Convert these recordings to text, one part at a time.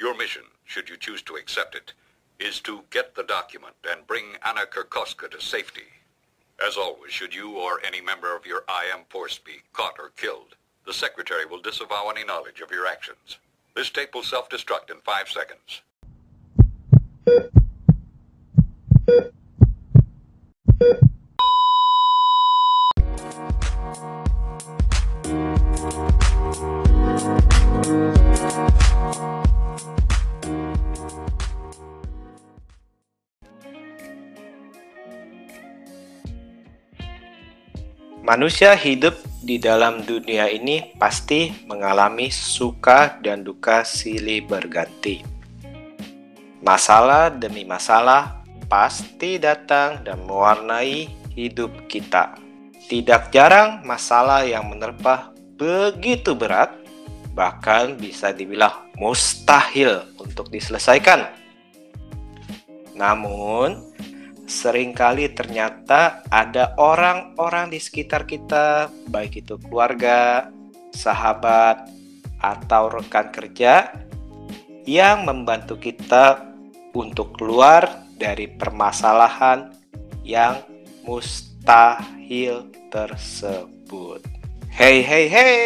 Your mission, should you choose to accept it, is to get the document and bring Anna Kirkoska to safety. As always, should you or any member of your IM force be caught or killed, the Secretary will disavow any knowledge of your actions. This tape will self-destruct in five seconds. Manusia hidup di dalam dunia ini pasti mengalami suka dan duka silih berganti. Masalah demi masalah pasti datang dan mewarnai hidup kita. Tidak jarang masalah yang menerpa begitu berat, bahkan bisa dibilang mustahil untuk diselesaikan. Namun, sering kali ternyata ada orang-orang di sekitar kita, baik itu keluarga, sahabat, atau rekan kerja, yang membantu kita untuk keluar dari permasalahan yang mustahil tersebut. Hey, hey, hey!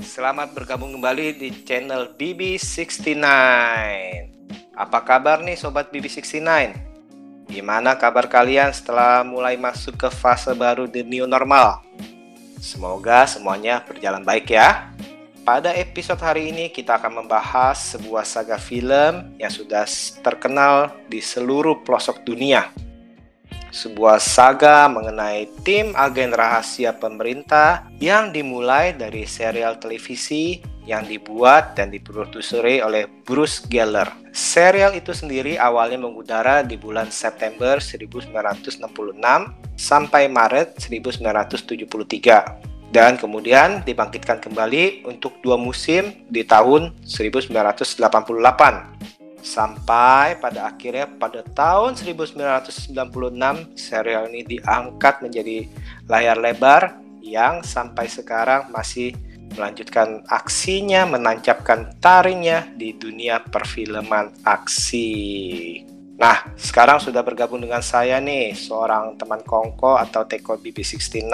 Selamat bergabung kembali di channel BB69. Apa kabar nih Sobat BB69? Gimana kabar kalian setelah mulai masuk ke fase baru the new normal? Semoga semuanya berjalan baik ya. Pada episode hari ini kita akan membahas sebuah saga film yang sudah terkenal di seluruh pelosok dunia. Sebuah saga mengenai tim agen rahasia pemerintah yang dimulai dari serial televisi yang dibuat dan diproduseri oleh Bruce Geller. Serial itu sendiri awalnya mengudara di bulan September 1966 sampai Maret 1973 dan kemudian dibangkitkan kembali untuk dua musim di tahun 1988 sampai pada akhirnya pada tahun 1996 serial ini diangkat menjadi layar lebar yang sampai sekarang masih melanjutkan aksinya, menancapkan taringnya di dunia perfilman aksi. Nah, sekarang sudah bergabung dengan saya nih, seorang teman Kongko atau Teko BB69,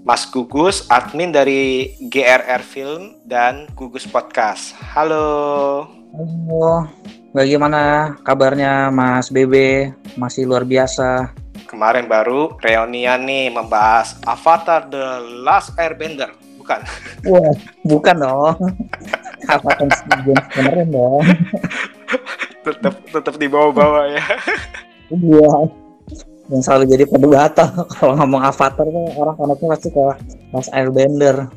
Mas Gugus, admin dari GRR Film dan Gugus Podcast. Halo. Halo, bagaimana kabarnya Mas BB? Masih luar biasa. Kemarin baru reunian nih membahas Avatar The Last Airbender bukan. Wah bukan dong. Apa James Cameron dong? Tetap tetap di bawah-bawah ya. Iya. Yang selalu jadi perdebatan kalau ngomong Avatar kan orang koneknya pasti ke Mas Airbender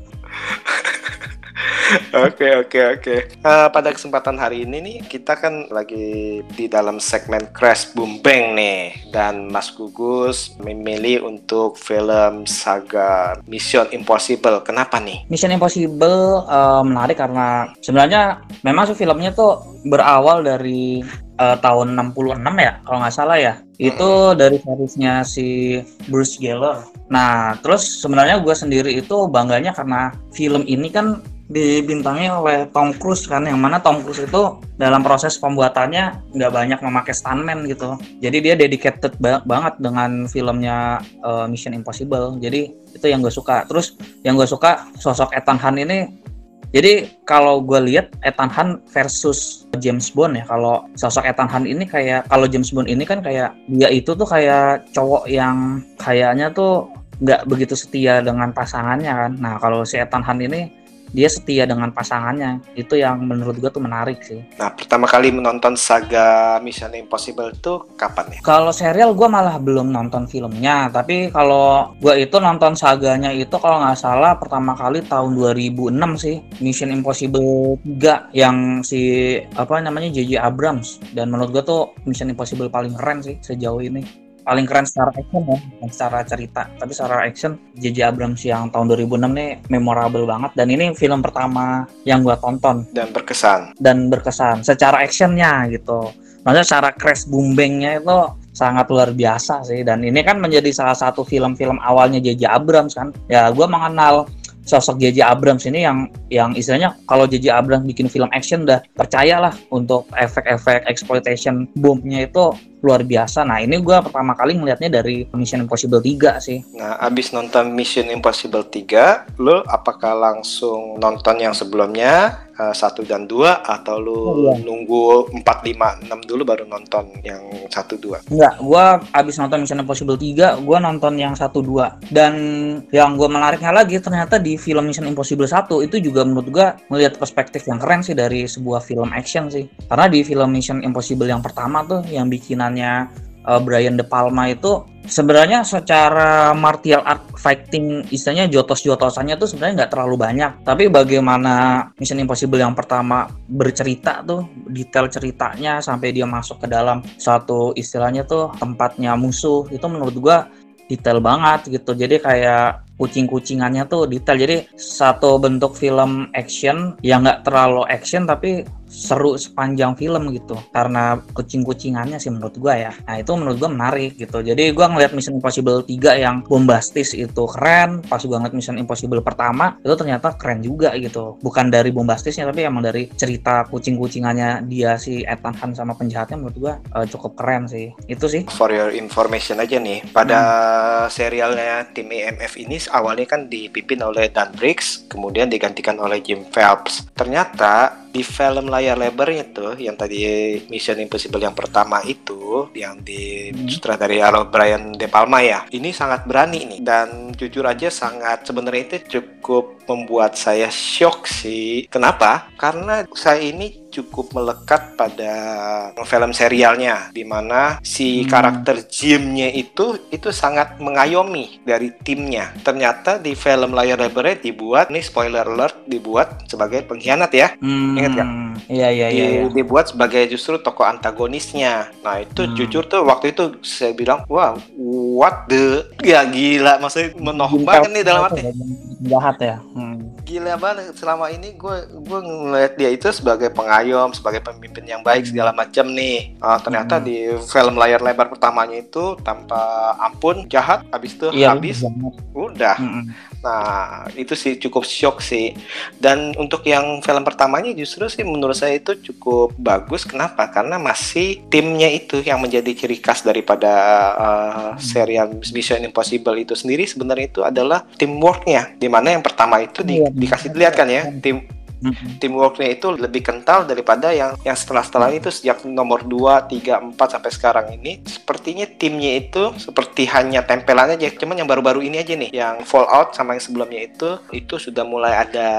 Oke oke oke. Eh, pada kesempatan hari ini nih kita kan lagi di dalam segmen Crash Boom Bang nih dan Mas Gugus memilih untuk film saga Mission Impossible. Kenapa nih? Mission Impossible uh, menarik karena sebenarnya memang sih filmnya tuh berawal dari uh, tahun 66 ya kalau nggak salah ya itu dari seriesnya si Bruce Geller. Nah terus sebenarnya gue sendiri itu bangganya karena film ini kan dibintangi oleh Tom Cruise kan yang mana Tom Cruise itu dalam proses pembuatannya nggak banyak memakai stuntman gitu. Jadi dia dedicated ba banget dengan filmnya uh, Mission Impossible. Jadi itu yang gue suka. Terus yang gue suka sosok Ethan Hunt ini jadi kalau gue lihat Ethan Hunt versus James Bond ya kalau sosok Ethan Hunt ini kayak kalau James Bond ini kan kayak dia itu tuh kayak cowok yang kayaknya tuh nggak begitu setia dengan pasangannya kan. Nah kalau si Ethan Hunt ini dia setia dengan pasangannya. Itu yang menurut gue tuh menarik sih. Nah pertama kali menonton saga Mission Impossible itu kapan ya? Kalau serial gue malah belum nonton filmnya tapi kalau gue itu nonton saganya itu kalau nggak salah pertama kali tahun 2006 sih Mission Impossible 3 yang si apa namanya JJ Abrams. Dan menurut gue tuh Mission Impossible paling keren sih sejauh ini paling keren secara action ya, secara cerita. Tapi secara action, J.J. Abrams yang tahun 2006 nih memorable banget. Dan ini film pertama yang gue tonton. Dan berkesan. Dan berkesan. Secara actionnya gitu. Maksudnya secara crash boomingnya itu sangat luar biasa sih. Dan ini kan menjadi salah satu film-film awalnya J.J. Abrams kan. Ya gue mengenal sosok JJ Abrams ini yang yang istilahnya kalau JJ Abrams bikin film action udah percayalah untuk efek-efek exploitation boomnya itu luar biasa. Nah ini gue pertama kali ngelihatnya dari Mission Impossible 3 sih. Nah abis nonton Mission Impossible 3, lo apakah langsung nonton yang sebelumnya uh, satu dan dua atau lu oh, iya. nunggu empat lima enam dulu baru nonton yang satu dua? Enggak, gue abis nonton Mission Impossible 3, gue nonton yang satu dua dan yang gue menariknya lagi ternyata di film Mission Impossible 1 itu juga menurut gue melihat perspektif yang keren sih dari sebuah film action sih. Karena di film Mission Impossible yang pertama tuh yang bikinan permainannya uh, Brian De Palma itu sebenarnya secara martial art fighting istilahnya jotos-jotosannya tuh sebenarnya nggak terlalu banyak. Tapi bagaimana Mission Impossible yang pertama bercerita tuh detail ceritanya sampai dia masuk ke dalam satu istilahnya tuh tempatnya musuh itu menurut gua detail banget gitu. Jadi kayak kucing-kucingannya tuh detail. Jadi satu bentuk film action yang nggak terlalu action tapi seru sepanjang film gitu. Karena kucing-kucingannya sih menurut gua ya. Nah itu menurut gua menarik gitu. Jadi gua ngeliat Mission Impossible 3 yang bombastis itu keren. Pas gua ngeliat Mission Impossible pertama itu ternyata keren juga gitu. Bukan dari bombastisnya tapi emang dari cerita kucing-kucingannya dia si Ethan Hunt sama penjahatnya menurut gua uh, cukup keren sih. Itu sih. For your information aja nih pada hmm. serialnya tim EMF ini awalnya kan dipimpin oleh Dan Briggs, kemudian digantikan oleh Jim Phelps. Ternyata di film layar lebarnya tuh yang tadi Mission Impossible yang pertama itu yang di hmm. sutradari Alo Brian De Palma ya ini sangat berani nih. Dan jujur aja sangat sebenarnya itu cukup membuat saya shock sih. Kenapa? Karena saya ini cukup melekat pada film serialnya di mana si hmm. karakter Jimnya itu itu sangat mengayomi dari timnya. Ternyata di film layar lebarnya dibuat nih spoiler alert dibuat sebagai pengkhianat ya. Hmm. Ingat kan? Iya iya iya. Di, dibuat sebagai justru tokoh antagonisnya. Nah, itu hmm. jujur tuh waktu itu saya bilang, "Wah, wow, what the ya gila maksudnya menoh banget nih dalam arti jahat ya." Hmm gila banget selama ini gue gue ngeliat dia itu sebagai pengayom sebagai pemimpin yang baik segala macam nih uh, ternyata hmm. di film layar lebar pertamanya itu tanpa ampun jahat habis itu iya, habis udah hmm. Nah itu sih cukup shock sih. Dan untuk yang film pertamanya justru sih menurut saya itu cukup bagus. Kenapa? Karena masih timnya itu yang menjadi ciri khas daripada uh, serial Mission Impossible itu sendiri sebenarnya itu adalah teamworknya. Di mana yang pertama itu di iya dikasih lihat kan ya tim mm-hmm. teamworknya itu lebih kental daripada yang yang setelah-setelah itu sejak nomor 2, 3, 4 sampai sekarang ini sepertinya timnya itu seperti hanya tempelannya aja cuman yang baru-baru ini aja nih yang Fallout sama yang sebelumnya itu itu sudah mulai ada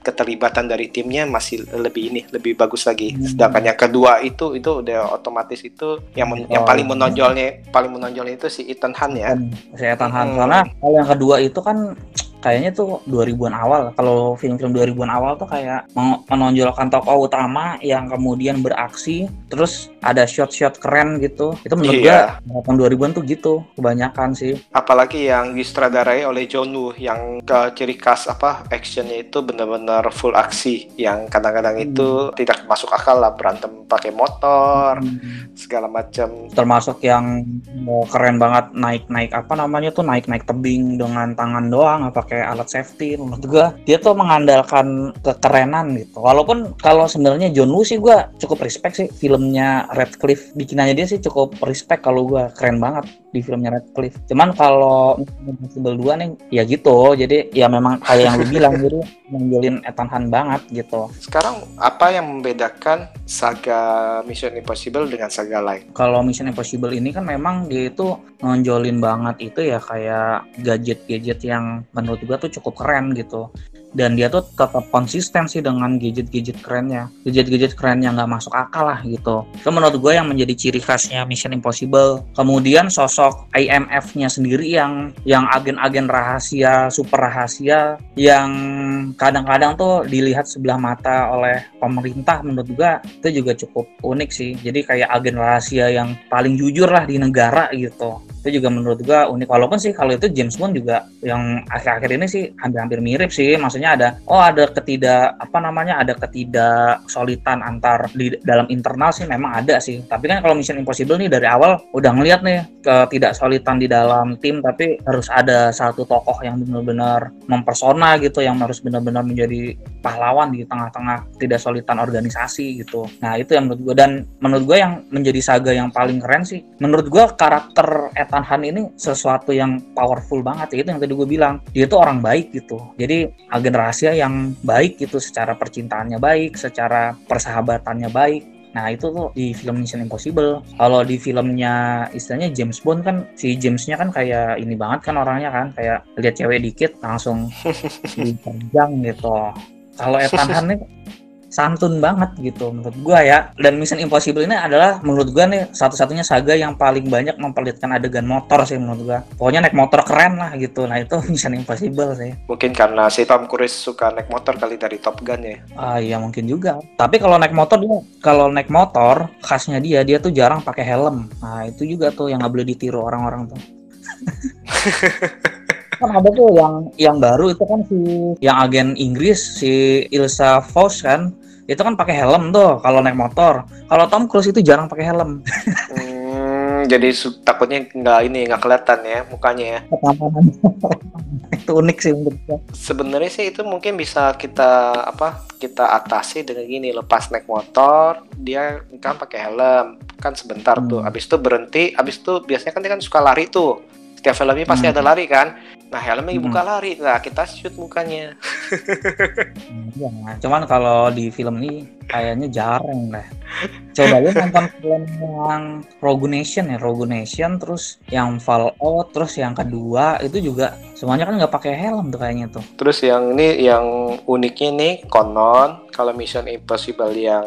keterlibatan dari timnya masih lebih ini lebih bagus lagi mm-hmm. sedangkan yang kedua itu itu udah otomatis itu yang men- oh, yang paling iya. menonjolnya paling menonjolnya itu si Ethan Hunt ya si Ethan Hunt hmm. karena yang kedua itu kan kayaknya tuh 2000-an awal. Kalau film-film 2000-an awal tuh kayak menonjolkan tokoh utama yang kemudian beraksi, terus ada shot-shot keren gitu. Itu menurut iya. gue tahun 2000-an tuh gitu kebanyakan sih. Apalagi yang disutradarai oleh John Woo yang ke ciri khas apa actionnya itu benar-benar full aksi yang kadang-kadang hmm. itu tidak masuk akal lah berantem pakai motor hmm. segala macam. Termasuk yang mau keren banget naik-naik apa namanya tuh naik-naik tebing dengan tangan doang apa pakai alat safety menurut gue dia tuh mengandalkan kekerenan gitu. Walaupun kalau sebenarnya John Woo sih gue cukup respect sih filmnya Redcliffe bikinannya dia sih cukup respect kalau gue keren banget di filmnya Redcliffe cuman kalau Impossible 2 nih ya gitu jadi ya memang kayak yang lu bilang jadi menjolin Ethan Hunt banget gitu. Sekarang apa yang membedakan saga Mission Impossible dengan saga lain? Kalau Mission Impossible ini kan memang dia itu nonjolin banget itu ya kayak gadget-gadget yang menurut juga tuh cukup keren gitu dan dia tuh tetap konsisten sih dengan gadget-gadget kerennya. Gadget-gadget keren yang nggak masuk akal lah gitu. Itu menurut gue yang menjadi ciri khasnya Mission Impossible. Kemudian sosok IMF-nya sendiri yang yang agen-agen rahasia super rahasia yang kadang-kadang tuh dilihat sebelah mata oleh pemerintah menurut gue itu juga cukup unik sih. Jadi kayak agen rahasia yang paling jujur lah di negara gitu. Itu juga menurut gua unik. Walaupun sih kalau itu James Bond juga yang akhir-akhir ini sih hampir-hampir mirip sih. Maksudnya ada oh ada ketidak apa namanya ada ketidak solitan antar di dalam internal sih memang ada sih. Tapi kan kalau Mission Impossible nih dari awal udah ngeliat nih ketidak solitan di dalam tim tapi harus ada satu tokoh yang benar-benar mempersona gitu yang harus benar-benar menjadi pahlawan di tengah-tengah tidak solitan organisasi gitu. Nah itu yang menurut gua. Dan menurut gua yang menjadi saga yang paling keren sih menurut gua karakter Ethan Hunt ini sesuatu yang powerful banget ya itu yang tadi gue bilang. Dia tuh orang baik gitu. Jadi agen rahasia yang baik gitu secara percintaannya baik secara persahabatannya baik Nah itu tuh di film Mission Impossible. Kalau di filmnya istilahnya James Bond kan si Jamesnya kan kayak ini banget kan orangnya kan kayak lihat cewek dikit langsung dipanjang gitu. Kalau Ethan Hunt santun banget gitu menurut gua ya. Dan Mission Impossible ini adalah menurut gua nih satu-satunya saga yang paling banyak memperlihatkan adegan motor sih menurut gua. Pokoknya naik motor keren lah gitu. Nah itu Mission Impossible sih. Mungkin karena si Tom Cruise suka naik motor kali dari Top Gun ya? Ah iya mungkin juga. Tapi kalau naik motor dia kalau naik motor khasnya dia dia tuh jarang pakai helm. Nah itu juga tuh yang nggak boleh ditiru orang-orang tuh. Kan ada tuh yang yang baru itu kan si yang agen Inggris si Ilsa Voss kan itu kan pakai helm tuh kalau naik motor. Kalau Tom Cruise itu jarang pakai helm. hmm, jadi takutnya nggak ini nggak kelihatan ya mukanya ya. itu unik sih menurut Sebenarnya sih itu mungkin bisa kita apa kita atasi dengan gini lepas naik motor dia kan pakai helm kan sebentar hmm. tuh abis itu berhenti abis itu biasanya kan dia kan suka lari tuh setiap filmnya pasti hmm. ada lari kan Nah helmnya hmm. buka lari, nah kita shoot mukanya. Iya, cuman kalau di film ini kayaknya jarang deh. Coba lu nonton film yang Rogue Nation ya, Rogue Nation, terus yang Fallout, terus yang kedua itu juga semuanya kan nggak pakai helm tuh kayaknya tuh. Terus yang ini yang uniknya nih konon kalau Mission Impossible yang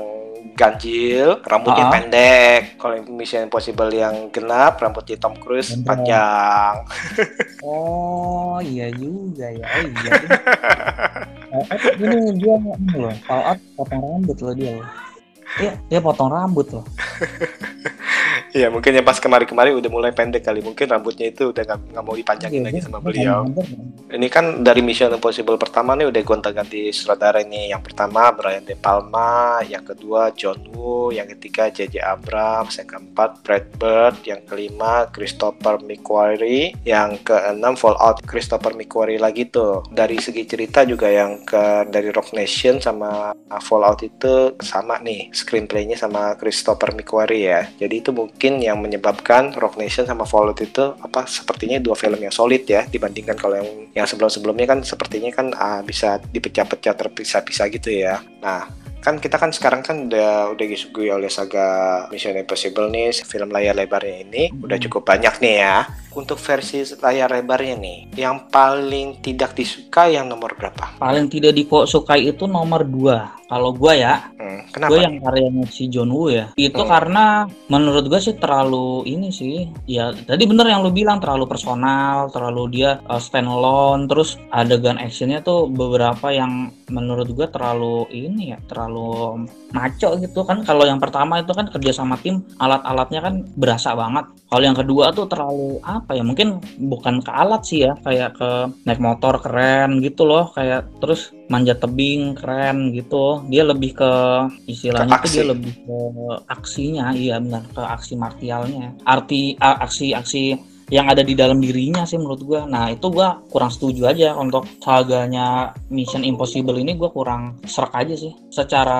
ganjil, rambutnya uh -huh. pendek. Kalau Mission Impossible yang genap, rambutnya Tom Cruise Bener. panjang. oh iya juga ya. Oh, iya. ini dia ini loh, Fallout potong rambut loh dia loh. Iya, dia potong rambut loh. Iya mungkin yang pas kemarin-kemarin udah mulai pendek kali mungkin rambutnya itu udah nggak mau dipanjangin iya, lagi sama beliau. Ini kan dari Mission Impossible pertama nih udah gonta-ganti sutradara ini. Yang pertama Brian De Palma, yang kedua John Woo, yang ketiga J.J. Abrams, yang keempat Brad Bird, yang kelima Christopher McQuarrie, yang keenam Fallout Christopher McQuarrie lagi tuh. Dari segi cerita juga yang ke dari Rock Nation sama Fallout itu sama nih screenplaynya sama Christopher McQuarrie ya. Jadi itu mungkin mungkin yang menyebabkan Rock Nation sama Fallout itu apa sepertinya dua film yang solid ya dibandingkan kalau yang yang sebelum-sebelumnya kan sepertinya kan uh, bisa dipecah-pecah terpisah-pisah gitu ya. Nah, kan kita kan sekarang kan udah udah disuguhi oleh saga Mission Impossible nih film layar lebarnya ini hmm. udah cukup banyak nih ya untuk versi layar lebarnya nih, yang paling tidak disukai yang nomor berapa? Paling tidak disukai itu nomor 2. Kalau gue ya, hmm, kenapa? Gue yang karyanya si John Woo ya. Itu hmm. karena menurut gue sih terlalu ini sih. Ya tadi bener yang lu bilang terlalu personal, terlalu dia uh, stand alone. Terus adegan actionnya tuh beberapa yang menurut gue terlalu ini ya, terlalu maco gitu kan. Kalau yang pertama itu kan kerja sama tim, alat-alatnya kan berasa banget. Kalau yang kedua tuh terlalu apa? Apa ya mungkin bukan ke alat sih ya kayak ke naik motor keren gitu loh kayak terus manjat tebing keren gitu. Dia lebih ke istilahnya itu dia lebih ke aksinya iya benar ke aksi martialnya. Arti aksi aksi yang ada di dalam dirinya sih menurut gua. Nah itu gua kurang setuju aja untuk saganya Mission Impossible ini gua kurang serak aja sih. Secara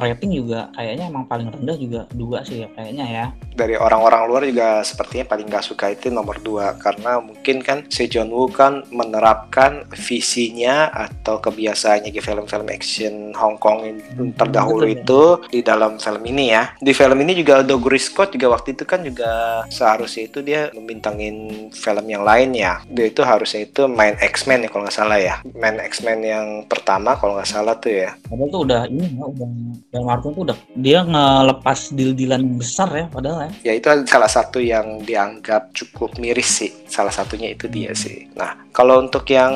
rating juga kayaknya emang paling rendah juga dua sih ya kayaknya ya. Dari orang-orang luar juga sepertinya paling gak suka itu nomor dua karena mungkin kan si John Woo kan menerapkan visinya atau kebiasaannya di film-film action Hong Kong hmm, terdahulu betul, itu ya. di dalam film ini ya. Di film ini juga Douglas Scott juga waktu itu kan juga seharusnya itu dia meminta datengin film yang lain ya. Dia itu harusnya itu main X-Men ya kalau nggak salah ya. Main X-Men yang pertama kalau nggak salah tuh ya. Padahal tuh udah ini ya udah yang Martin tuh udah dia ngelepas deal-dealan besar ya padahal ya. Ya itu salah satu yang dianggap cukup miris sih. Salah satunya itu dia sih. Nah kalau untuk yang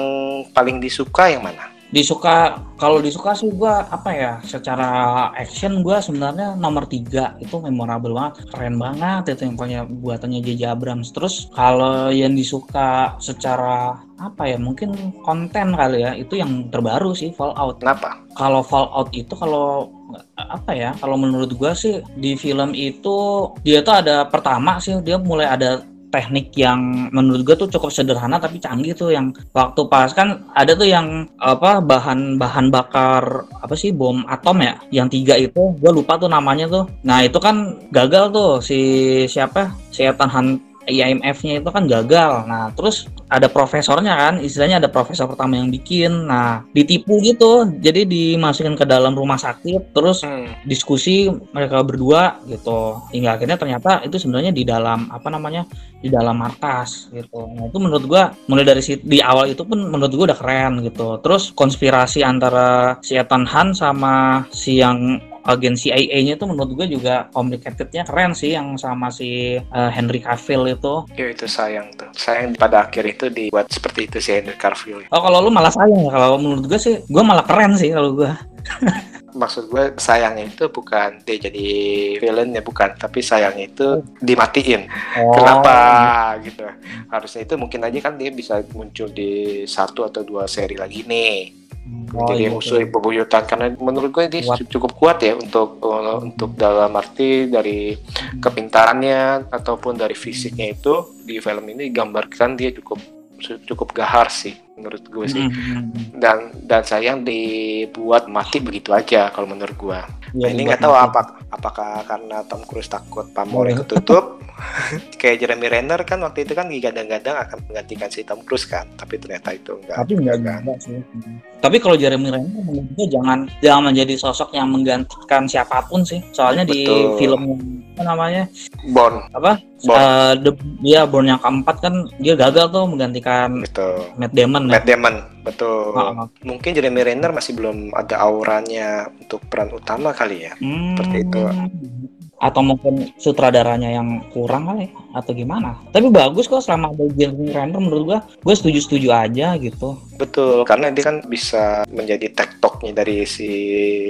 paling disuka yang mana disuka kalau disuka sih gua apa ya secara action gua sebenarnya nomor tiga. Itu memorable banget keren banget itu yang punya buatannya JJ Abrams. Terus kalau yang disuka secara apa ya mungkin konten kali ya itu yang terbaru sih Fallout. Kenapa? kalau Fallout itu kalau apa ya kalau menurut gua sih di film itu dia tuh ada pertama sih dia mulai ada teknik yang menurut gue tuh cukup sederhana tapi canggih tuh yang waktu pas. Kan ada tuh yang apa bahan bahan bakar apa sih bom atom ya? Yang tiga itu gue lupa tuh namanya tuh. Nah itu kan gagal tuh si siapa? Si Ethan Hunt IMF-nya itu kan gagal. Nah, terus ada profesornya kan, istilahnya ada profesor pertama yang bikin. Nah, ditipu gitu. Jadi dimasukin ke dalam rumah sakit, terus Hmm. diskusi mereka berdua gitu. Hingga akhirnya ternyata itu sebenarnya di dalam apa namanya? di dalam markas gitu. Nah, itu menurut gua mulai dari si, di awal itu pun menurut gua udah keren gitu. Terus konspirasi antara si Ethan Hunt sama si yang agen CIA-nya itu menurut gue juga complicated-nya keren sih yang sama si uh, Henry Cavill itu. Ya itu sayang tuh. Sayang pada akhir itu dibuat seperti itu si Henry Cavill. Oh kalau lu malah sayang ya kalau menurut gue sih gue malah keren sih kalau gue. Maksud gue sayangnya itu bukan dia jadi villain ya bukan, tapi sayangnya itu dimatiin. Oh, Kenapa gitu? Harusnya itu mungkin aja kan dia bisa muncul di satu atau dua seri lagi nih. Oh, jadi iya, musuh iya. bebuyutan karena menurut gue dia Kuat. cukup kuat ya untuk uh, untuk dalam arti dari kepintarannya ataupun dari fisiknya itu di film ini digambarkan dia cukup cukup gahar sih menurut gue sih Hmm, dan dan sayang dibuat mati begitu aja kalau menurut gue iya, Nah, ini nggak tahu apa apakah karena Tom Cruise takut pamornya ketutup kayak Jeremy Renner kan waktu itu kan digadang-gadang akan menggantikan si Tom Cruise kan tapi ternyata itu enggak Tapi enggak kan. juga sih. Tapi kalau Jeremy Renner menurut gue jangan jangan menjadi sosok yang menggantikan siapa pun sih. Soalnya di Betul. film yang apa namanya? Bond Apa? Bond. Eh, the- dia Born yang keempat kan dia gagal tuh menggantikan betul Matt Damon ya. Matt Damon betul Ah, ah. mungkin Jeremy Renner masih belum ada auranya untuk peran utama kali ya Hmm. Seperti itu. Atau mungkin sutradaranya yang kurang kali atau gimana. Tapi bagus kok selama ada Jeremy Renner menurut gua, gue setuju-setuju aja gitu. betul karena dia kan bisa menjadi tektoknya dari si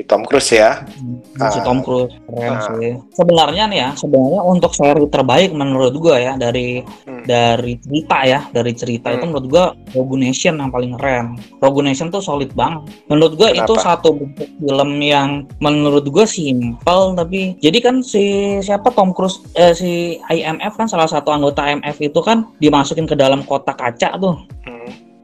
Tom Cruise ya Si Ah. Tom Cruise keren Ah. sih. Sebenarnya nih ya, sebenarnya untuk seri terbaik menurut gua ya dari Hmm. dari cerita ya, dari cerita itu Hmm. menurut gua Rogue Nation yang paling keren. Rogue Nation tuh solid banget. Menurut gua itu Kenapa? satu bentuk film yang menurut gua simpel tapi jadi kan si siapa Tom Cruise eh, si IMF kan salah satu anggota IMF itu kan dimasukin ke dalam kotak kaca tuh. Hmm.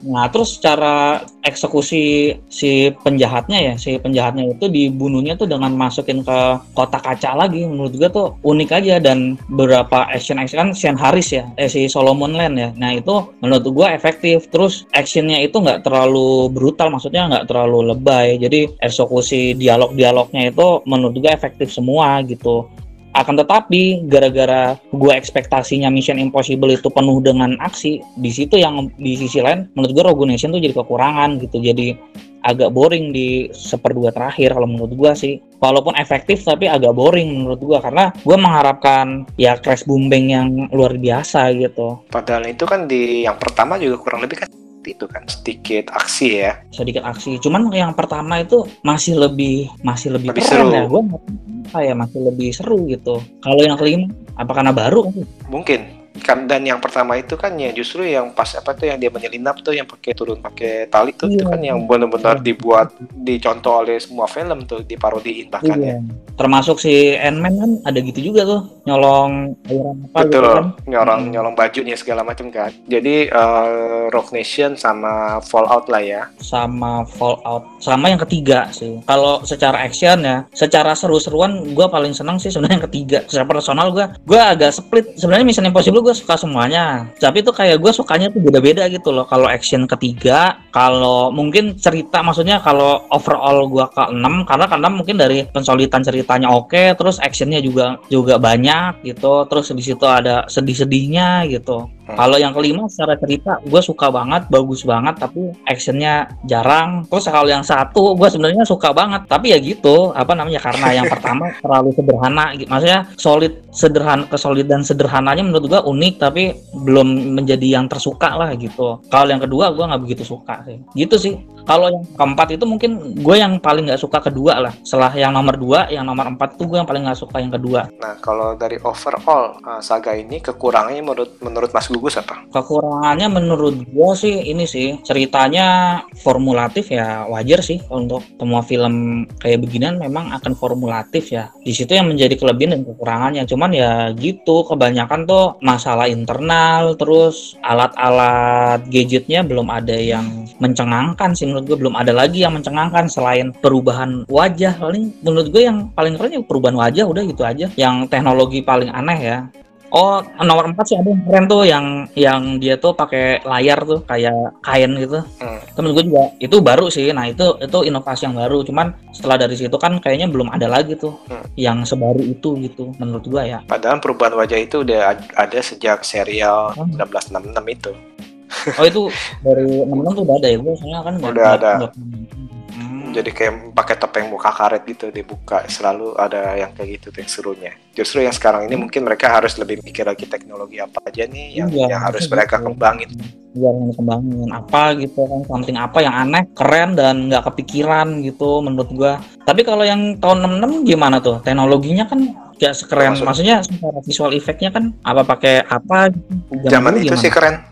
Nah, terus cara eksekusi si penjahatnya ya, si penjahatnya itu dibunuhnya tuh dengan masukin ke kotak kaca lagi. Menurut gua tuh unik aja dan beberapa action action kan Sean Harris ya, eh si Solomon Land ya. Nah, itu menurut gua efektif. Terus actionnya itu nggak terlalu brutal, maksudnya nggak terlalu lebay. Jadi eksekusi dialog-dialognya itu menurut gua efektif semua gitu. Akan tetapi gara-gara gue ekspektasinya Mission Impossible itu penuh dengan aksi, di situ yang di sisi lain menurut gue Rogue Nation tuh jadi kekurangan gitu. Jadi agak boring di seperdua terakhir kalau menurut gue sih. Walaupun efektif tapi agak boring menurut gue karena gue mengharapkan ya crash booming yang luar biasa gitu. Padahal itu kan di yang pertama juga kurang lebih kan itu kan sedikit aksi ya. sedikit aksi. Cuman yang pertama itu masih lebih masih lebih, Lebih keren seru. ya. Gue kayak masih lebih seru gitu. Kalau yang kelima apa karena baru? Mungkin kan dan yang pertama itu kan ya justru yang pas apa tuh yang dia menyelinap tuh yang pakai turun pakai tali tuh itu Iya. kan yang benar-benar dibuat dicontoh oleh semua film tuh diparodiin bahkan ya. Iya. Termasuk si Ant-Man kan ada gitu juga tuh nyolong apa gitu Betul, kan. nyolong Hmm. nyolong bajunya segala macam kan. Jadi eh, Rock Nation sama Fallout lah ya. sama Fallout sama yang ketiga sih kalau secara action ya secara seru-seruan gue paling seneng sih sebenarnya yang ketiga secara personal gue gue agak split sebenarnya Mission Impossible gue suka semuanya tapi tuh kayak gue sukanya tuh beda-beda gitu loh. Kalau action ketiga kalau mungkin cerita maksudnya kalau overall gue ke 6 karena karena mungkin dari pensolidan ceritanya oke terus actionnya juga juga banyak gitu. Terus di situ ada sedih-sedihnya gitu Hmm. Kalau yang kelima secara cerita gue suka banget, bagus banget, tapi actionnya jarang. Terus kalau yang satu gue sebenarnya suka banget, tapi ya gitu, apa namanya karena yang pertama terlalu sederhana, maksudnya solid, sederhana, kesolid dan sederhananya menurut gue unik, tapi belum menjadi yang tersuka lah gitu. Kalau yang kedua gue nggak begitu suka sih, gitu sih. Kalau yang keempat itu mungkin gue yang paling nggak suka kedua lah. Setelah yang nomor dua, yang nomor empat itu gue yang paling nggak suka yang kedua. Nah kalau dari overall uh, saga ini kekurangannya menurut menurut Mas Gugus apa? Kekurangannya menurut gue sih ini sih ceritanya formulatif ya wajar sih untuk semua film kayak beginian memang akan formulatif ya. Di situ yang menjadi kelebihan dan kekurangannya. Cuman ya gitu kebanyakan tuh masalah internal terus alat-alat gadgetnya belum ada yang mencengangkan sih menurut gue belum ada lagi yang mencengangkan selain perubahan wajah paling menurut gue yang paling keren ya perubahan wajah udah gitu aja yang teknologi paling aneh ya Oh, nomor empat sih ada yang keren tuh yang yang dia tuh pakai layar tuh kayak kain gitu. Hmm. Temen gue juga itu baru sih. Nah, itu itu inovasi yang baru. Cuman setelah dari situ kan kayaknya belum ada lagi tuh hmm. yang sebaru itu gitu menurut gue ya. Padahal perubahan wajah itu udah ada sejak serial hmm. 1966 itu. Oh, itu dari 66 tuh udah ada ya, gue soalnya kan udah ada. Gak, jadi kayak pakai topeng muka karet gitu dibuka selalu ada yang kayak gitu tuh yang serunya justru yang sekarang ini mungkin mereka harus lebih mikir lagi teknologi apa aja nih yang, iya, yang harus mereka gitu. kembangin. Biar kembangin apa gitu kan something apa yang aneh keren dan nggak kepikiran gitu menurut gua. Tapi kalau yang tahun 66 gimana tuh? Teknologinya kan gak sekeren. Maksudnya visual efeknya kan apa pakai apa gitu. zaman itu sih keren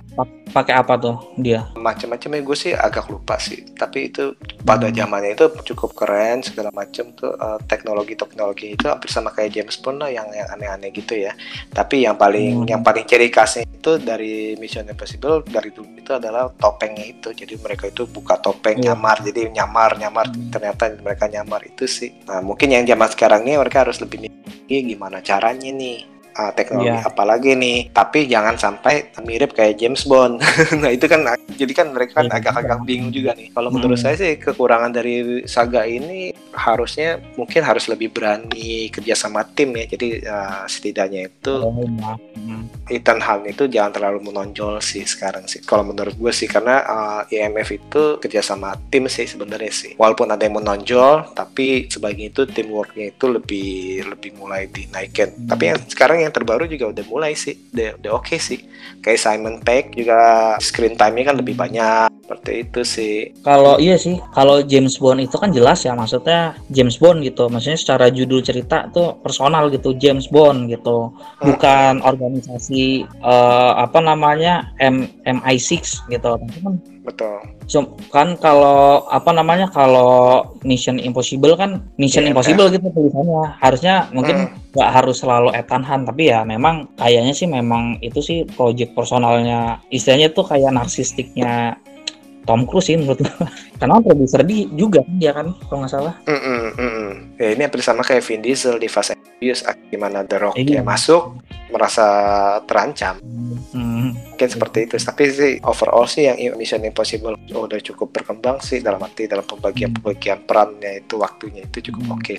pakai apa tuh dia? Macam-macam ya gue sih agak lupa sih. Tapi itu pada hmm. zamannya itu cukup keren segala macam tuh uh, teknologi-teknologi itu hampir sama kayak James Bond lah yang yang aneh-aneh gitu ya. Tapi yang paling hmm. yang paling ciri khasnya itu dari Mission Impossible dari dulu itu adalah topengnya itu. Jadi mereka itu buka topeng yeah. nyamar. Jadi nyamar nyamar hmm. ternyata mereka nyamar itu sih. Nah mungkin yang zaman sekarang ini mereka harus lebih mikir gimana caranya nih uh, teknologi yeah. apa lagi nih tapi jangan sampai mirip kayak James Bond nah itu kan jadi kan mereka kan iya. agak-agak bingung juga nih kalau menurut hmm. saya sih kekurangan dari saga ini harusnya mungkin harus lebih berani kerja sama tim ya jadi uh, setidaknya itu oh, hmm. Ethan Hunt itu jangan terlalu menonjol sih sekarang sih kalau menurut gue sih karena uh, IMF itu kerja sama tim sih sebenarnya sih walaupun ada yang menonjol tapi sebagian itu teamworknya itu lebih lebih mulai dinaikin hmm. tapi yang sekarang yang yang terbaru juga udah mulai sih. Udah, udah oke okay sih. Kayak Simon Peck juga screen time-nya kan lebih banyak. Seperti itu sih. Kalau iya sih. Kalau James Bond itu kan jelas ya maksudnya James Bond gitu. Maksudnya secara judul cerita tuh personal gitu James Bond gitu. Bukan hmm. organisasi uh, apa namanya M MI6 gitu. Tapi kan betul kan kalau apa namanya kalau Mission Impossible kan Mission yeah, Impossible gitu tulisannya harusnya mungkin hmm. nggak hmm. harus selalu Ethan Hunt tapi ya memang kayaknya sih memang itu sih project personalnya istilahnya tuh kayak narsistiknya Tom Cruise sih menurut gue karena produser di juga dia kan kalau nggak salah mm -mm, mm -mm. ya ini hampir sama kayak Vin Diesel di Fast and Furious gimana The Rock iya. masuk merasa terancam hmm. mungkin seperti itu tapi sih overall sih yang Mission Impossible oh, udah cukup berkembang sih dalam arti dalam pembagian pembagian perannya itu waktunya itu cukup hmm. oke okay.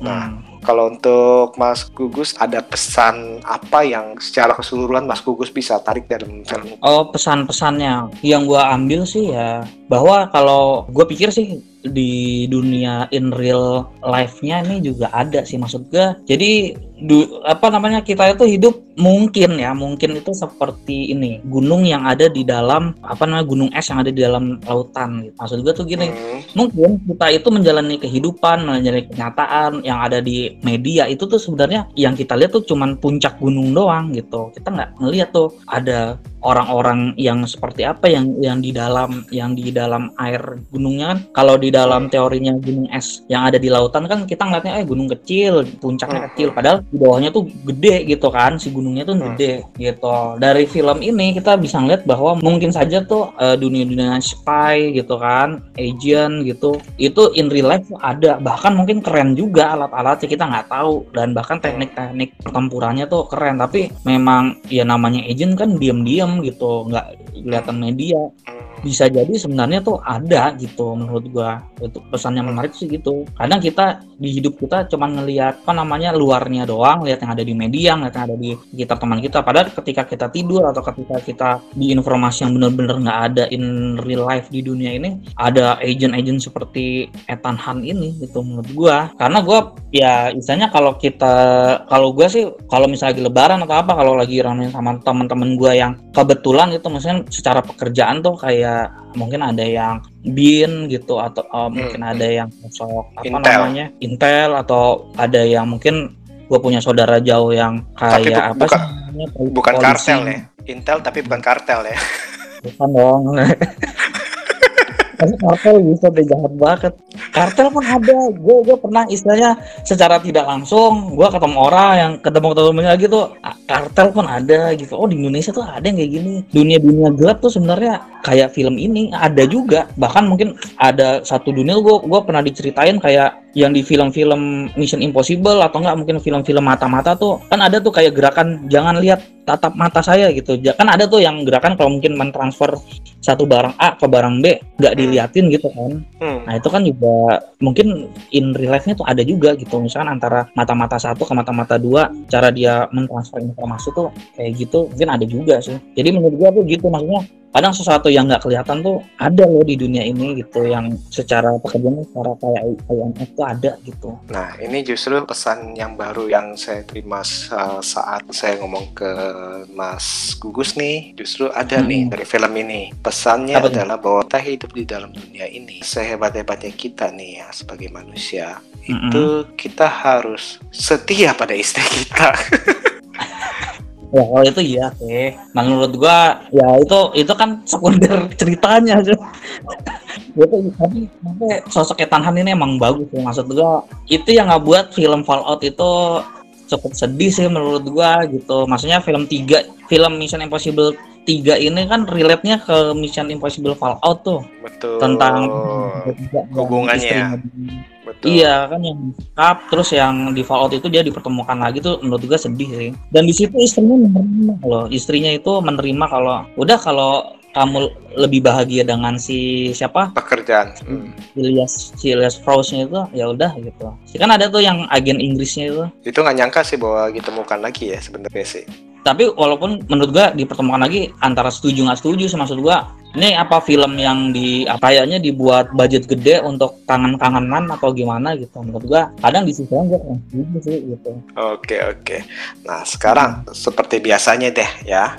Nah, hmm. kalau untuk Mas Gugus ada pesan apa yang secara keseluruhan Mas Gugus bisa tarik dalam film? Oh, pesan-pesannya yang gua ambil sih ya bahwa kalau gue pikir sih di dunia in real life-nya ini juga ada sih maksud gue. Jadi du, apa namanya kita itu hidup mungkin ya mungkin itu seperti ini gunung yang ada di dalam apa namanya gunung es yang ada di dalam lautan gitu. Maksud gue tuh gini, hmm. mungkin kita itu menjalani kehidupan, menjalani kenyataan yang ada di media itu tuh sebenarnya yang kita lihat tuh cuman puncak gunung doang gitu. Kita nggak ngeliat tuh ada orang-orang yang seperti apa yang yang di dalam yang di dalam air gunungnya kan kalau di dalam teorinya gunung es yang ada di lautan kan kita ngeliatnya eh gunung kecil puncaknya hmm. kecil padahal di bawahnya tuh gede gitu kan si gunungnya tuh hmm. gede gitu. Dari film ini kita bisa ngeliat bahwa mungkin saja tuh uh, dunia-dunia spy gitu kan agent gitu itu in real life ada. Bahkan mungkin keren juga alat-alatnya kita nggak tahu. Dan bahkan teknik-teknik pertempurannya tuh keren. Tapi memang ya namanya agent kan diam-diam gitu nggak kelihatan media bisa jadi sebenarnya tuh ada gitu menurut gua. Itu pesan yang menarik sih gitu. Kadang kita di hidup kita cuma ngelihat apa namanya luarnya doang lihat yang ada di media lihat yang ada di sekitar teman kita. Padahal ketika kita tidur atau ketika kita di informasi yang benar-benar nggak ada in real life di dunia ini ada agent-agent seperti Ethan Hunt ini gitu menurut gua. Karena gua ya misalnya kalau kita kalau gua sih kalau misalnya lagi lebaran atau apa kalau lagi ramen sama teman-teman gua yang kebetulan itu misalnya secara pekerjaan tuh kayak mungkin ada yang bin gitu atau uh, hmm. mungkin ada yang sosok apa Intel. namanya? Intel atau ada yang mungkin gue punya saudara jauh yang kayak tapi apa buka, sih bukan kartel ya. Intel tapi bukan kartel ya. Bukan dong Tapi kartel bisa deh jahat banget. Kartel pun ada. Gue gue pernah istilahnya secara tidak langsung gue ketemu orang yang ketemu ketemu lagi tuh kartel pun ada gitu. Oh di Indonesia tuh ada yang kayak gini. Dunia dunia gelap tuh sebenarnya kayak film ini ada juga. Bahkan mungkin ada satu dunia gue gue pernah diceritain kayak yang di film-film Mission Impossible atau enggak mungkin film-film mata-mata tuh kan ada tuh kayak gerakan jangan lihat tatap mata saya gitu kan ada tuh yang gerakan kalau mungkin mentransfer satu barang A ke barang B nggak hmm. diliatin gitu kan hmm. nah itu kan juga mungkin in real life-nya tuh ada juga gitu misalkan antara mata-mata satu ke mata-mata dua cara dia mentransfer informasi tuh kayak gitu mungkin ada juga sih jadi menurut gua tuh gitu maksudnya kadang sesuatu yang nggak kelihatan tuh ada loh di dunia ini gitu yang secara pekerjaan secara kayak IMF tuh ada gitu. Nah ini justru pesan yang baru yang saya terima saat saya ngomong ke Mas Gugus nih justru ada hmm. nih dari film ini pesannya Apa adalah itu? bahwa kita hidup di dalam dunia ini sehebat-hebatnya kita nih ya sebagai manusia hmm. itu kita harus setia pada istri kita. ya kalau itu iya sih. Nah menurut gua ya itu itu kan sekunder ceritanya aja itu tapi tapi sosok Ethan ini emang bagus ya maksud gua itu yang nggak buat film Fallout itu cukup sedih sih menurut gua gitu. Maksudnya film tiga film Mission Impossible tiga ini kan relate-nya ke Mission Impossible Fallout tuh. Betul. Tentang hubungannya Betul. Iya kan yang cup terus yang di Fallout itu dia dipertemukan lagi tuh menurut gue sedih sih. Dan di situ istrinya menerima loh. Istrinya itu menerima kalau udah kalau kamu lebih bahagia dengan si siapa pekerjaan hmm. Ilias si Frost-nya itu ya udah gitu kan ada tuh yang agen Inggrisnya itu itu nggak nyangka sih bahwa ditemukan lagi ya sebenarnya sih tapi walaupun menurut gua dipertemukan lagi antara setuju nggak setuju maksud gua ini apa film yang di kayaknya dibuat budget gede untuk kangen-kangenan atau gimana gitu? Menurut gua kadang di situ gua gitu sih gitu. Oke oke. Nah sekarang seperti biasanya deh ya.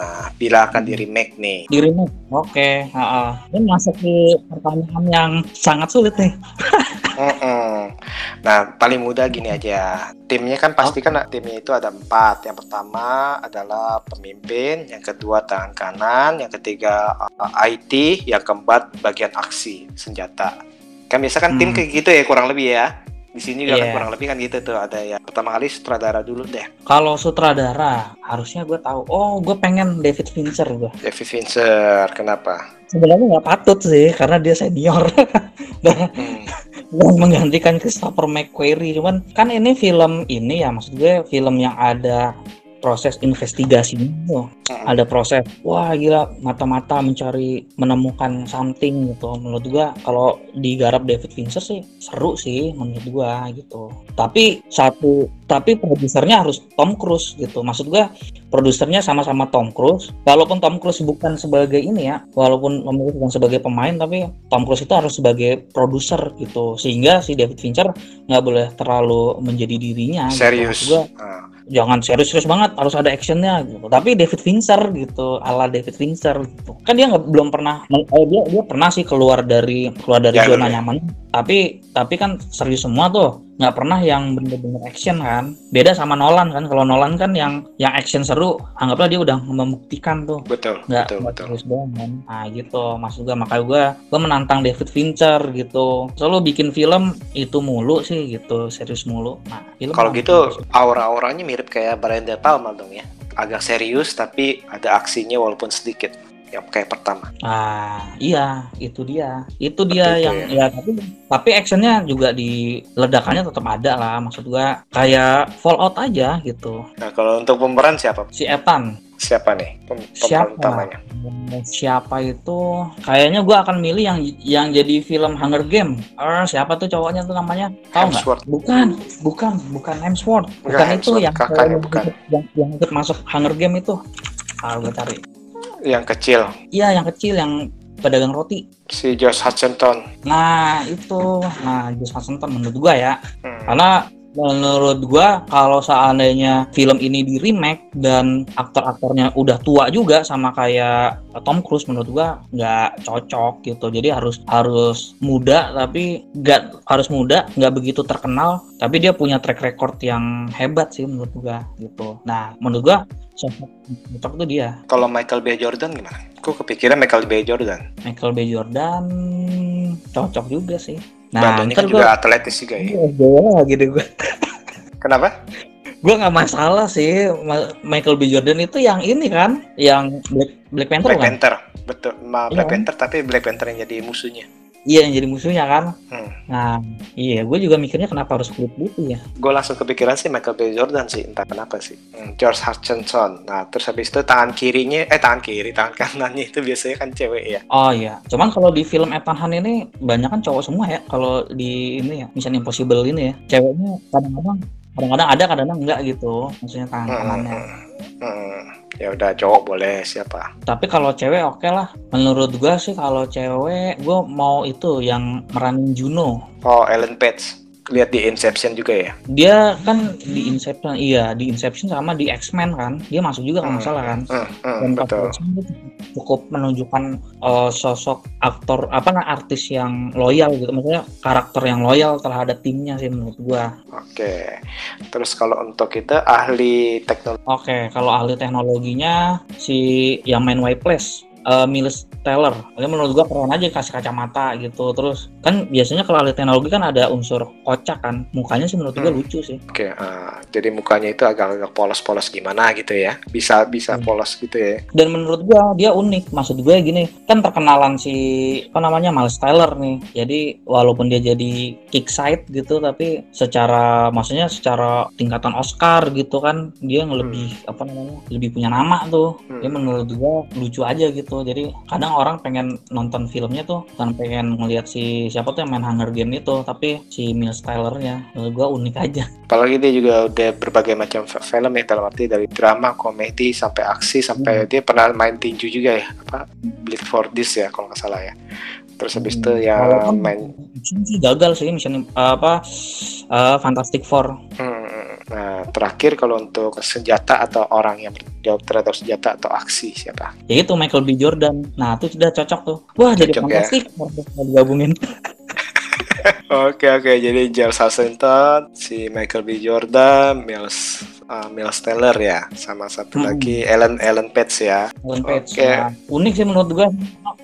Nah bila akan di remake nih. Di remake oke okay. uh, ini masuk di pertanyaan yang sangat sulit nih. Nah, paling mudah gini aja. Timnya kan pasti kan timnya itu ada empat. Yang pertama adalah pemimpin, yang kedua tangan kanan, yang ketiga uh, IT, yang keempat bagian aksi senjata. Kan biasa kan hmm. tim kayak gitu ya kurang lebih ya. Di sini juga yeah. kan iya. kurang lebih kan gitu tuh ada yang pertama kali sutradara dulu deh. Kalau sutradara harusnya gue tahu. Oh, gue pengen David Fincher gue. David Fincher, kenapa? Sebenarnya nggak patut sih karena dia senior. dan, hmm. menggantikan Christopher McQuarrie. Cuman kan ini film ini ya maksud gue film yang ada proses investigasi tuh ada proses wah gila mata-mata mencari menemukan something gitu. Menurut gua kalau digarap David Fincher sih seru sih menurut gua gitu. Tapi satu tapi produsernya harus Tom Cruise gitu. Maksud gua produsernya sama-sama Tom Cruise. Walaupun Tom Cruise bukan sebagai ini ya walaupun Tom Cruise bukan sebagai pemain tapi Tom Cruise itu harus sebagai produser gitu. Sehingga si David Fincher nggak boleh terlalu menjadi dirinya gitu. serius. gitu. gua, jangan serius-serius banget harus ada actionnya gitu. Tapi David Fincher gitu ala David Fincher gitu. Kan dia nggak belum pernah eh, dia dia pernah sih keluar dari keluar dari ya, zona ya. nyaman. Tapi tapi kan serius semua tuh nggak pernah yang bener-bener action kan. Beda sama Nolan kan. Kalau Nolan kan yang yang action seru anggaplah dia udah membuktikan tuh. Betul nggak betul, betul. terus doang kan. Nah gitu. Maksud gue makanya gue gue menantang David Fincher gitu. Selalu bikin film itu mulu sih gitu. Serius mulu. Nah kalau gitu aura-auranya mirip kayak Brian De Palma dong ya. Agak serius tapi ada aksinya walaupun sedikit yang kayak pertama. Ah, iya, itu dia. Itu dia itu yang ya. ya tapi tapi actionnya juga di ledakannya tetap ada lah. Maksud gua kayak Fallout aja gitu. Nah, kalau untuk pemeran siapa? Si Ethan. Siapa nih pem- pemeran Siapa? utamanya? Siapa itu? Kayaknya gue akan milih yang yang jadi film Hunger Game. Er, siapa tuh cowoknya tuh namanya? Tahu nggak? Bukan, bukan, bukan Hemsworth. Bukan itu Hemsworth, yang kakaknya yang, bukan. yang yang ikut masuk Hunger Game itu. Ah, gue cari. Yang kecil, Iya, yang kecil yang pedagang roti. si Josh Hutcherson. Nah, itu. Nah, Josh Hutcherson menurut gua ya. Hmm. Karena menurut gua kalau seandainya film ini di remake dan aktor-aktornya udah tua juga sama kayak Tom Cruise menurut gua nggak cocok gitu. Jadi harus harus muda tapi nggak harus muda nggak begitu terkenal tapi dia punya track record yang hebat sih menurut gua gitu. Nah menurut gua sosok cocok tuh dia Kalau Michael B. Jordan gimana? Kok kepikiran Michael B. Jordan? Michael B Jordan cocok juga sih. Nah Badannya kan gua juga atletis juga ya. Iya, lagi deh gue. Kenapa? gue nggak masalah sih Michael B Jordan itu yang ini kan yang Black Black Panther Black kan Panther. Betul, ma Black Iya. Panther tapi Black Panther yang jadi musuhnya. Iya yang jadi musuhnya kan Hmm. nah iya gue juga mikirnya kenapa harus kulit putih ya Gue langsung kepikiran sih Michael B. Jordan sih, entah kenapa sih. Hmm, George Hutchinson. Nah, terus habis itu tangan kirinya, eh tangan kiri, tangan kanannya itu biasanya kan cewek ya. oh iya cuman kalau di film Ethan Hunt ini banyak kan cowok semua ya kalau di ini ya Mission Impossible ini ya ceweknya kadang-kadang kadang-kadang ada kadang-kadang enggak gitu maksudnya tangan Hmm, kanannya hmm, hmm. Ya udah cowok boleh siapa? tapi kalau cewek oke lah menurut gua sih kalau cewek gua mau itu yang meranin Juno Oh, Ellen Page. Lihat di Inception juga ya. dia kan di Inception iya di Inception sama di X-Men kan dia masuk juga kalau nggak salah kan Hmm, hmm, dan betul. Cukup menunjukkan eh, sosok aktor apa nah artis yang loyal gitu maksudnya karakter yang loyal terhadap timnya sih menurut gua Oke. Terus kalau untuk kita ahli teknologi oke kalau ahli teknologinya si yang main White Place eh, Miles Teller Dia menurut gua keren aja kasih kacamata gitu terus kan biasanya kalau ahli teknologi kan ada unsur kocak kan mukanya sih menurut gua Hmm. lucu sih Oke, ah, jadi mukanya itu agak-agak polos-polos gimana gitu ya? Bisa bisa Hmm. polos gitu ya? dan menurut gua dia unik maksud gue gini kan terkenalan si apa namanya Miles Tyler nih jadi walaupun dia jadi kick side gitu tapi secara maksudnya secara tingkatan Oscar gitu kan dia lebih apa namanya lebih punya nama tuh Hmm. dia menurut gua lucu aja gitu jadi kadang orang pengen nonton filmnya tuh kan pengen ngelihat si siapa tuh yang main Hunger Game itu tapi si Miles Tyler-nya. Menurut gua unik aja. Apalagi dia juga udah berbagai macam film ya dalam arti dari drama, komedi sampai aksi sampai Hmm. dia pernah main tinju juga ya apa Bleed for This ya kalau nggak salah ya. Terus habis itu ya Walaupun main sih gagal sih mission apa eh, Fantastic Four. Hmm, nah terakhir kalau untuk senjata atau orang yang berjawab terhadap senjata atau aksi siapa? ya itu Michael B. Jordan. Nah itu sudah cocok tuh. Wah jadi Cocok ya. fantastik kalau digabungin. Oke oke. Jadi George Washington, si Michael B. Jordan, Miles uh, Miles Teller ya, sama satu Hmm. lagi Ellen Ellen Page ya. Ellen Page Oke. Nah, unik sih menurut gua.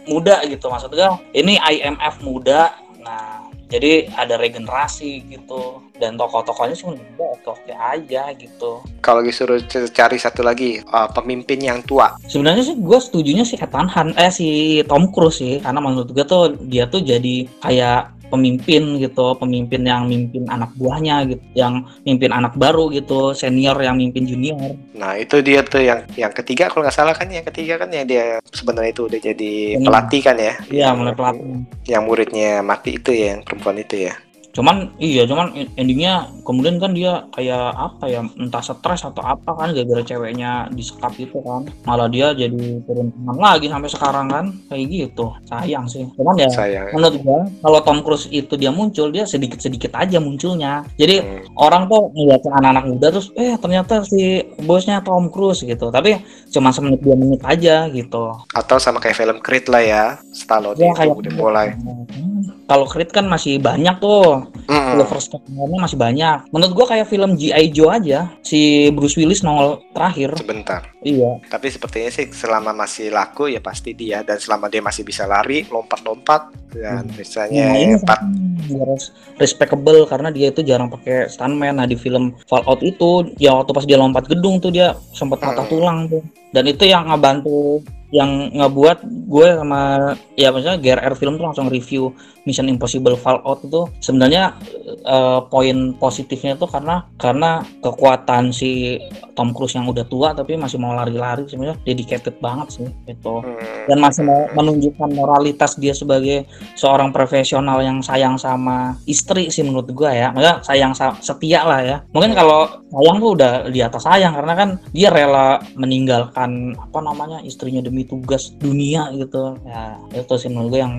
Muda gitu maksud gua. Ini IMF muda. Nah jadi ada regenerasi gitu. Dan tokoh-tokohnya gua oke-oke aja gitu. Kalau disuruh cari satu lagi uh, pemimpin yang tua, sebenarnya sih gue setujunya si Ethan Hunt eh si Tom Cruise sih. Karena menurut gue tuh dia tuh jadi kayak pemimpin gitu pemimpin yang mimpin anak buahnya gitu yang mimpin anak baru gitu senior yang mimpin junior nah itu dia tuh yang yang ketiga kalau nggak salah kan yang ketiga kan ya dia sebenarnya itu udah jadi pelatih kan ya? iya mulai pelatih Yang muridnya mati itu ya, yang perempuan itu ya. Cuman iya cuman endingnya kemudian kan dia kayak apa ya entah stres atau apa kan gara-gara ceweknya disekap gitu kan. Malah dia jadi turun tangan lagi sampai sekarang kan kayak gitu. Sayang sih. Cuman ya Sayang. menurut gua kalau Tom Cruise itu dia muncul dia sedikit-sedikit aja munculnya. Jadi Hmm. orang tuh ngeliatin anak-anak muda terus eh ternyata si bosnya Tom Cruise gitu. Tapi cuma semenit dua menit aja gitu. Atau sama kayak film Creed lah ya, Stallone ya itu kayak udah mulai. Hmm, kalau Creed kan masih banyak tuh Mm-mm. Silver Star-nya masih banyak menurut gua kayak film G.I. Joe aja si Bruce Willis nongol terakhir Sebentar. iya Tapi sepertinya sih selama masih laku ya pasti dia dan selama dia masih bisa lari, lompat-lompat dan Hmm. misalnya nah ini empat dia res- respectable karena dia itu jarang pakai stuntman nah di film Fallout itu ya waktu pas dia lompat gedung tuh dia sempat patah Hmm. tulang tuh dan itu yang ngebantu yang ngebuat gue sama ya maksudnya GRR film tuh langsung review Mission Impossible Fallout itu. Sebenarnya uh, poin positifnya tuh karena karena kekuatan si Tom Cruise yang udah tua tapi masih mau lari-lari sebenarnya dedicated banget sih itu Hmm. dan masih mau menunjukkan moralitas dia sebagai seorang profesional yang sayang sama istri sih menurut gue ya. Maksudnya sayang sa- setia lah ya. Mungkin kalau sayang tuh udah di atas sayang karena kan dia rela meninggalkan apa namanya istrinya demi tugas dunia gitu ya itu sih menurut gue yang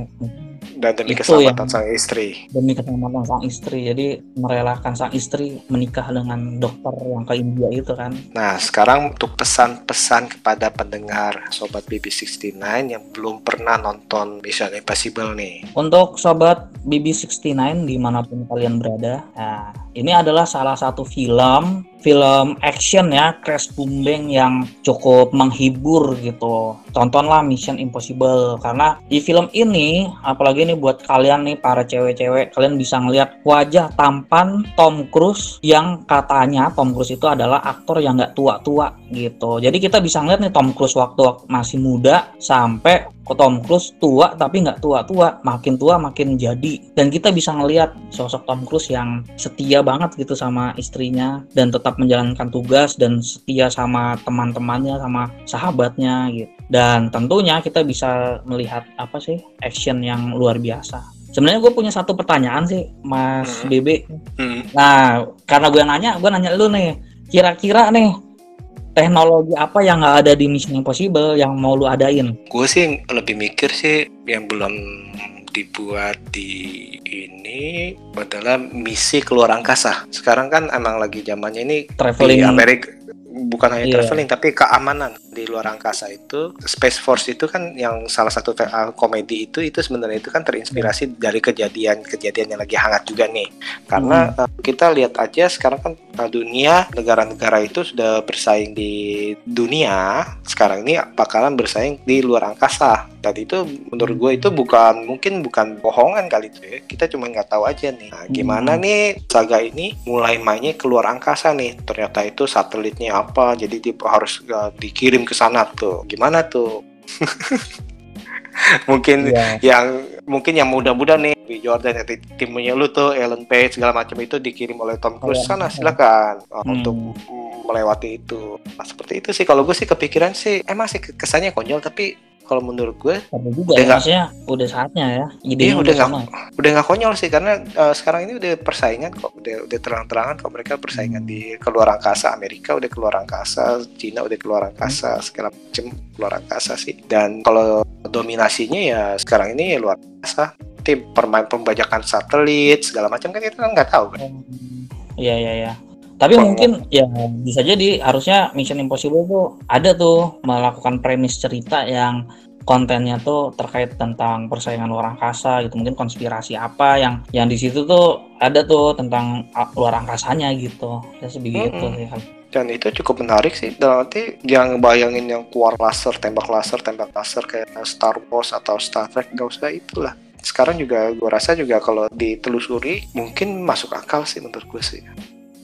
dan demi Itu keselamatan yang- sang istri. demi keselamatan sang istri jadi merelakan sang istri menikah dengan dokter yang ke India itu kan Nah, sekarang untuk pesan-pesan kepada pendengar Sobat BB69 yang belum pernah nonton Mission Impossible nih. Untuk sobat BB69 di mana pun kalian berada, nah, ini adalah salah satu film film action ya crash booming yang cukup menghibur gitu. Tontonlah Mission Impossible karena di film ini apalagi nih buat kalian nih para cewek-cewek kalian bisa ngelihat wajah tampan Tom Cruise yang katanya Tom Cruise itu adalah aktor yang nggak tua-tua gitu. Jadi kita bisa ngeliat nih Tom Cruise waktu masih muda sampai ke Tom Cruise tua tapi nggak tua-tua, makin tua makin jadi. Dan kita bisa ngelihat sosok Tom Cruise yang setia banget gitu sama istrinya dan tetap menjalankan tugas dan setia sama teman-temannya sama sahabatnya gitu. Dan tentunya kita bisa melihat apa sih action yang luar biasa. Sebenarnya gue punya satu pertanyaan sih, Mas Hmm. Bebe. Hmm. Nah, karena gue nanya, gue nanya lu nih, kira-kira nih teknologi apa yang nggak ada di Mission Impossible yang mau lu adain? Gue sih lebih mikir sih yang belum dibuat di ini adalah misi keluar angkasa. Sekarang kan emang lagi zamannya ini Traveling. di Amerika bukan hanya Iya. traveling tapi keamanan di luar angkasa itu. Space Force itu kan yang salah satu uh, komedi itu itu sebenarnya itu kan terinspirasi dari kejadian-kejadian yang lagi hangat juga nih. Karena uh, kita lihat aja sekarang kan uh, dunia negara-negara itu sudah bersaing di dunia. Sekarang ini bakalan bersaing di luar angkasa tadi itu menurut gue itu bukan mungkin bukan bohongan kali itu ya. Kita cuma nggak tahu aja nih. Nah, gimana Hmm. nih saga ini mulai mainnya keluar angkasa nih? Ternyata itu satelitnya apa jadi dia harus uh, dikirim ke sana tuh. Gimana tuh? Mungkin Iya. yang mungkin yang muda-muda nih di Jordan ya, ti- timnya lu tuh Ellen Page segala macam itu dikirim oleh Tom Cruise. Iya. sana silakan. Uh, Hmm. untuk melewati itu. Nah, seperti itu sih. Kalau gue sih kepikiran sih emang sih kesannya konyol tapi kalau menurut gue Tapi juga Udah ya, maksudnya udah saatnya ya. Ide Iya, udah nggak- sama. udah nggak konyol sih karena uh, sekarang ini udah persaingan kok udah udah terang-terangan kok mereka persaingan di keluar angkasa Amerika udah keluar angkasa Cina udah keluar angkasa segala macem keluar angkasa sih dan kalau dominasinya ya sekarang ini ya luar biasa tim permain pembajakan satelit segala macam kan kita kan nggak tahu kan Iya iya iya. Tapi Kalau- mungkin ya bisa jadi harusnya Mission Impossible tuh ada tuh melakukan premis cerita yang kontennya tuh terkait tentang persaingan luar angkasa gitu. Mungkin konspirasi apa yang yang di situ tuh ada tuh tentang luar angkasanya gitu. Ya sebegitu Mm-mm. sih dan itu cukup menarik sih. Dan nanti jangan bayangin yang keluar laser tembak laser tembak laser kayak Star Wars atau Star Trek nggak usah itulah. Sekarang juga gue rasa juga kalau ditelusuri mungkin masuk akal sih menurut gue sih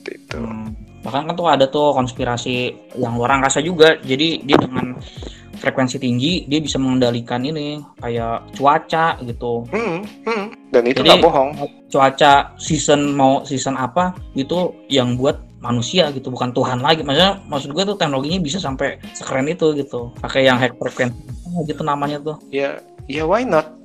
itu. Hmm, bahkan kan tuh ada tuh konspirasi yang luar angkasa juga. Jadi dia dengan frekuensi tinggi dia bisa mengendalikan ini kayak cuaca gitu. Hmm, hmm. dan itu nggak bohong. cuaca season mau season apa itu yang buat manusia gitu bukan Tuhan lagi. Maksudnya maksud gue tuh teknologinya bisa sampai sekeren itu gitu. Pakai yang hack frekuensi gitu namanya tuh. Ya ya why not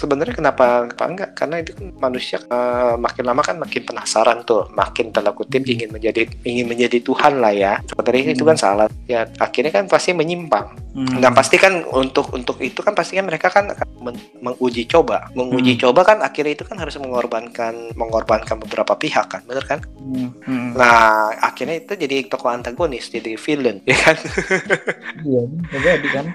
sebenarnya kenapa kenapa enggak? Karena itu manusia eh, makin lama kan makin penasaran tuh makin tanda kutip ingin menjadi ingin menjadi Tuhan lah ya. Sebenarnya itu kan salah. Ya akhirnya kan pasti menyimpang. Hmm. Nah pasti kan untuk untuk itu kan pasti kan mereka kan akan men- menguji coba, menguji coba kan akhirnya itu kan harus mengorbankan mengorbankan beberapa pihak kan, bener kan? Hmm, hmm. Nah akhirnya itu jadi tokoh antagonis, jadi villain, ya kan? iya jadi kan.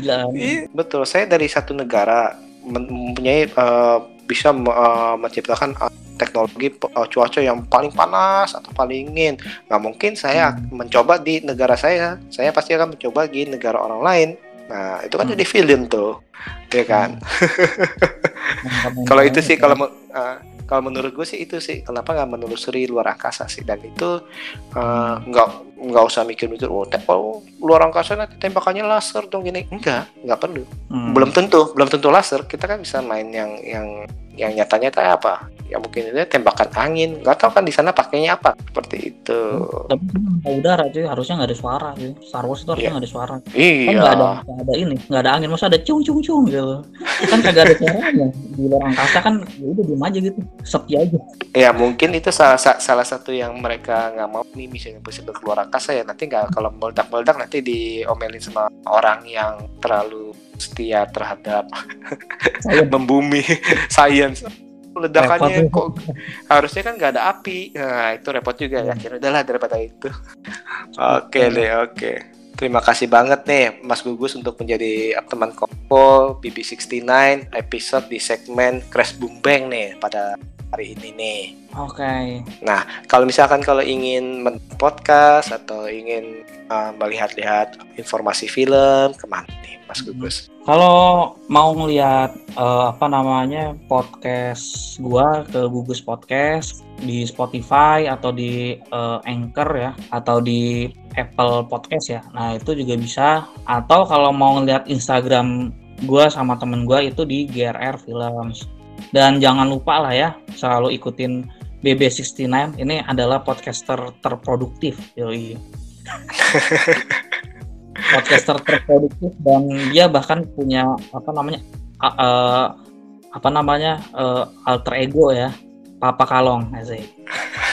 Gila. Iya, betul. Saya dari satu negara mempunyai eh, bisa eh, menciptakan eh, teknologi eh, cuaca yang paling panas atau paling dingin. Nggak mungkin saya Hmm. mencoba di negara saya. Saya pasti akan mencoba di negara orang lain. Nah itu kan Hmm. jadi villain tuh, ya kan? Mantap, kalau itu sih kalau uh, kalau menurut gue sih itu sih. Kenapa nggak menelusuri luar angkasa sih? Dan itu uh, nggak nggak usah mikir-mikir oh, te- oh luar angkasa nanti tembakannya laser dong gini. Enggak nggak perlu. Hmm. belum tentu belum tentu laser. Kita kan bisa main yang yang yang nyata-nyata apa ya mungkin itu tembakan angin nggak tahu kan di sana pakainya apa seperti itu Tapi kan udara cuy, harusnya nggak ada suara cuy. Star Wars itu harusnya Iya. nggak ada suara. Kan iya nggak ada, nggak ada ini, nggak ada angin, masa ada cung cung cung gitu. Kan kagak ada suaranya. Di luar angkasa kan ya udah diem aja gitu, sepi aja. ya mungkin itu salah sa- salah satu yang mereka nggak mau nih misalnya bisa keluar angkasa ya nanti nggak kalau meledak-meledak nanti diomelin sama orang yang terlalu setia terhadap membumi science ledakannya Repot kok harusnya kan nggak ada api. Nah itu repot juga ya. Kira udahlah daripada itu. Oke deh oke. Terima kasih banget nih Mas Gugus untuk menjadi teman Koko BB69 episode di segmen Crash Boom Bang nih pada hari ini nih. Oke. kalau misalkan kalau ingin men- podcast atau ingin uh, melihat-lihat informasi film ke mana nih Mas Gugus Kalau mau ngelihat eh, apa namanya podcast gua ke Gugus Podcast di Spotify atau di eh, Anchor ya atau di Apple Podcast ya. Nah, itu juga bisa atau kalau mau ngelihat Instagram gua sama temen gua itu di GRR Films. Dan jangan lupa lah ya selalu ikutin BB69 ini adalah podcaster terproduktif yoi. podcaster terproduktif dan dia bahkan punya apa namanya a- eh, apa namanya eh, alter ego ya Papa Kalong asik.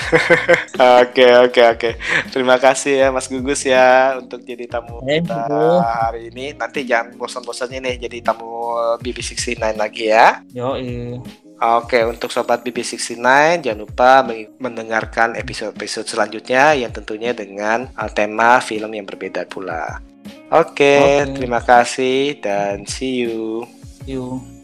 Oke oke oke. Terima kasih ya Mas Gugus ya untuk jadi tamu Thank kita hari ini. Nanti jangan bosan-bosannya nih jadi tamu BB69 lagi ya. Yoi. Oke, untuk sobat BB69 jangan lupa mendengarkan episode-episode selanjutnya yang tentunya dengan uh, tema film yang berbeda pula. Oke, Oke. terima kasih dan see you. You.